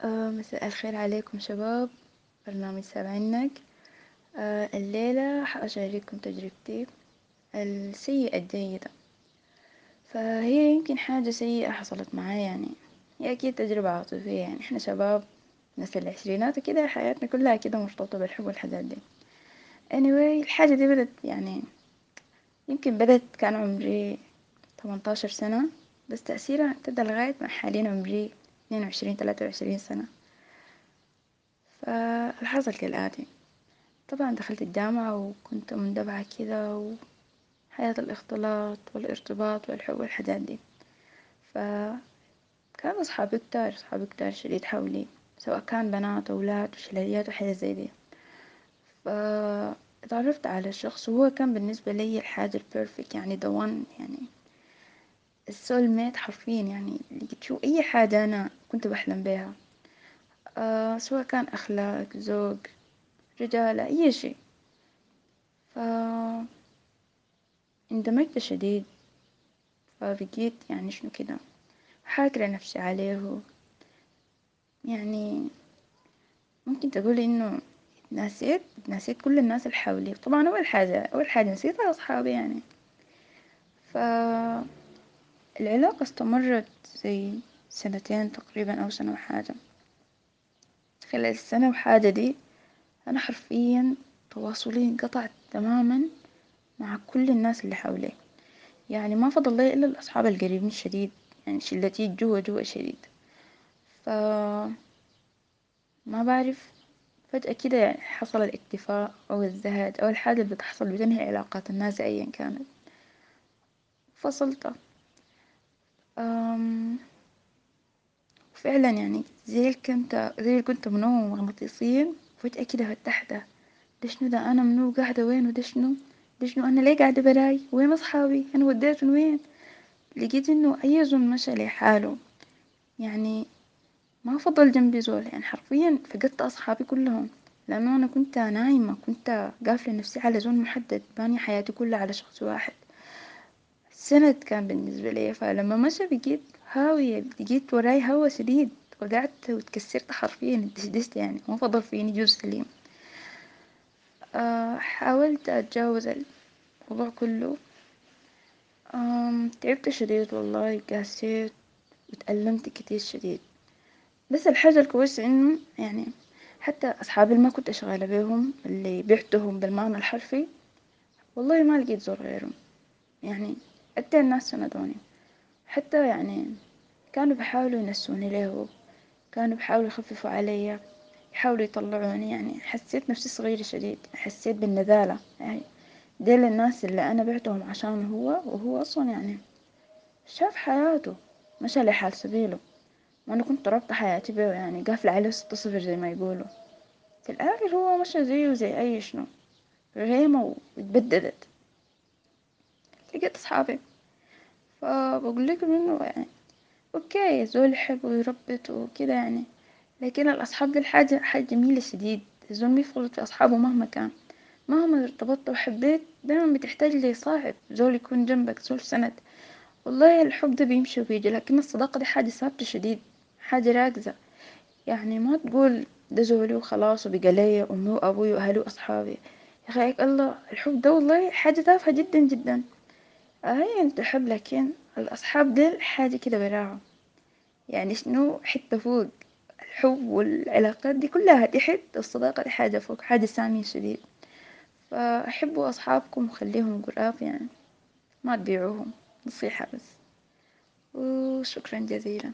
آه، مساء الخير عليكم شباب برنامج سامعينك آه، الليلة حأشارككم تجربتي السيئة الجيدة. فهي يمكن حاجة سيئة حصلت معايا يعني. هي أكيد تجربة عاطفية يعني. إحنا شباب ناس العشرينات وكده حياتنا كلها كده مرتبطة بالحب والحاجات دي. Anyway الحاجة دي بدت يعني يمكن بدت كان عمري تمنتاشر سنة. بس تأثيرها امتدى لغاية ما حاليا عمري اثنين وعشرين ثلاثة وعشرين سنة. فالحصل كالآتي طبعا دخلت الجامعة وكنت مندبعة كده وحياة الاختلاط والارتباط والحب والحاجات دي. فكان أصحابي كتار أصحابي كتار شديد حولي سواء كان بنات أولاد وشلاليات وحاجات زي دي. فاتعرفت على شخص وهو كان بالنسبة لي الحاجة البيرفكت يعني one يعني السول ميت حرفيا يعني لقيت شو أي حاجة أنا كنت بحلم بيها آه سواء كان أخلاق ذوق رجالة أي شي ف اندمجت شديد فبقيت يعني شنو كده حاكرة نفسي عليه. يعني ممكن تقولي إنه نسيت نسيت كل الناس اللي حولي. طبعا أول حاجة أول حاجة نسيتها أصحابي يعني. ف العلاقة استمرت زي سنتين تقريبا أو سنة وحاجة. خلال السنة وحاجة دي أنا حرفيا تواصلي انقطع تماما مع كل الناس اللي حولي يعني ما فضل لي إلا الأصحاب القريبين شديد يعني شلتي جوا جوا شديد. ف ما بعرف فجأة كده يعني حصل الاكتفاء أو الزهد أو الحاجة اللي بتحصل بتنهي علاقات الناس أيا كانت. فصلت. أم فعلا يعني زي كنت زي كنت منومة مغناطيسيا فجأة كده فتحته ده ده؟ أنا منو قاعدة وين؟ وده شنو؟ ده شنو؟ أنا ليه قاعدة براي؟ وين أصحابي؟ أنا وديتهم وين؟ لقيت إنه أي زول مشى لحاله يعني ما فضل جنبي زول يعني حرفيا فقدت أصحابي كلهم. لأنه أنا كنت نايمة كنت قافلة نفسي على زول محدد بانية حياتي كلها على شخص واحد. سند كان بالنسبة لي فلما مشى بقيت هاوية لقيت وراي هوا شديد وقعدت وتكسرت حرفيا اتدشدشت يعني ما فضل فيني جزء سليم. أه حاولت أتجاوز الموضوع كله. أم تعبت شديد والله قاسيت وتألمت كتير شديد. بس الحاجة الكويسة إنه يعني حتى أصحابي اللي ما كنت شغالة بيهم اللي بعتهم بالمعنى الحرفي والله ما لقيت زول غيرهم. يعني حتى الناس سندوني. حتى يعني كانوا بيحاولوا ينسوني له كانوا بيحاولوا يخففوا علي يحاولوا يطلعوني يعني حسيت نفسي صغيرة شديد حسيت بالنذالة يعني ديل الناس اللي أنا بعتهم عشانه هو وهو أصلا يعني شاف حياته مشى لحال سبيله. وأنا كنت رابطة حياتي بيه يعني قافلة عليه ستة صفر زي ما يقولوا. في الآخر هو مشى زيه زي أي شنو. غيمة واتبددت لقيت أصحابي. فبقول لكم إنه يعني أوكي زول يحب ويربط وكده يعني. لكن الأصحاب دي الحاجة حاجة جميلة شديد. الزول ما يفرط في أصحابه مهما كان. مهما ارتبطت وحبيت دايما بتحتاج لصاحب. زول يكون جنبك زول سند والله الحب ده بيمشي وبيجي لكن الصداقة دي حاجة ثابتة شديد. حاجة راكزة. يعني ما تقول ده زولي وخلاص وبقى ليا أمي وأبوي وأهلي وأصحابي. يا أخي الله الحب ده والله حاجة تافهة جدا جدا. هي انت تحب لكن الأصحاب ديل حاجة كده براهم يعني شنو؟ حتة فوق. الحب والعلاقات دي كلها تحت الصداقة دي حاجة فوق حاجة سامية شديد. فأحبوا أصحابكم وخليهم قراب يعني ما تبيعوهم نصيحة بس. وشكرا جزيلا.